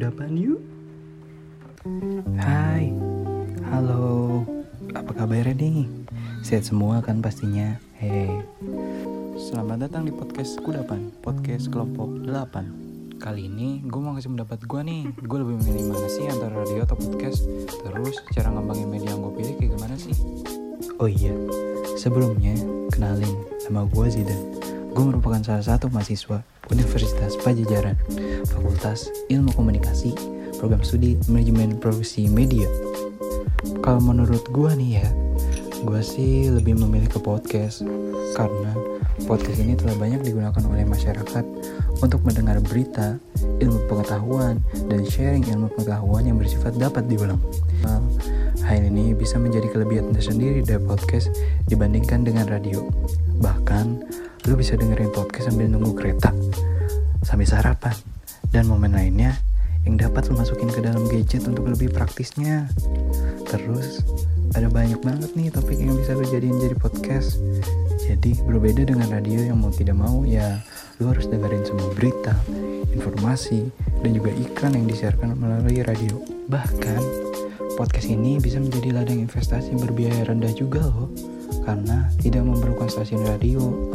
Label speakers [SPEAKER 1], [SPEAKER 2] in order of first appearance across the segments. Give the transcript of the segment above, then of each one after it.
[SPEAKER 1] jalan yuk. Hai, halo, apa kabarnya nih? Sehat semua kan pastinya. Hey, selamat datang di podcast Kudapan, podcast kelompok 8. Kali ini gue mau kasih pendapat gue nih. Gue lebih memilih mana sih antara radio atau podcast? Terus cara ngembangin media yang gue pilih kayak gimana sih? Oh iya, sebelumnya kenalin nama gue Zidan Gue merupakan salah satu mahasiswa Universitas Pajajaran Fakultas Ilmu Komunikasi Program Studi Manajemen Produksi Media Kalau menurut gue nih ya Gue sih lebih memilih ke podcast Karena podcast ini telah banyak digunakan oleh masyarakat untuk mendengar berita, ilmu pengetahuan, dan sharing ilmu pengetahuan yang bersifat dapat diulang. Hal ini bisa menjadi kelebihan tersendiri dari podcast dibandingkan dengan radio. Bahkan, lu bisa dengerin podcast sambil nunggu kereta, sambil sarapan, dan momen lainnya yang dapat lu masukin ke dalam gadget untuk lebih praktisnya. Terus, ada banyak banget nih topik yang bisa lu jadiin jadi podcast. Jadi berbeda dengan radio yang mau tidak mau ya lu harus dengerin semua berita, informasi, dan juga iklan yang disiarkan melalui radio. Bahkan podcast ini bisa menjadi ladang investasi berbiaya rendah juga loh karena tidak memerlukan stasiun radio.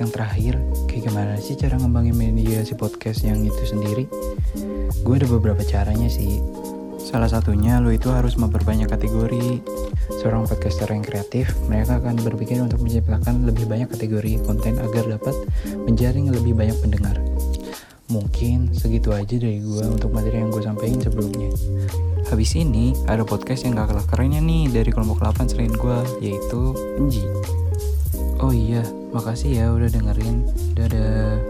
[SPEAKER 1] Yang terakhir, kayak gimana sih cara ngembangin media si podcast yang itu sendiri? Gue ada beberapa caranya sih. Salah satunya lo itu harus memperbanyak kategori. Seorang podcaster yang kreatif, mereka akan berpikir untuk menciptakan lebih banyak kategori konten agar dapat menjaring lebih banyak pendengar. Mungkin segitu aja dari gue untuk materi yang gue sampaikan sebelumnya. Habis ini ada podcast yang gak kalah kerennya nih dari kelompok 8 selain gue, yaitu Enji. Oh iya, makasih ya udah dengerin. Dadah.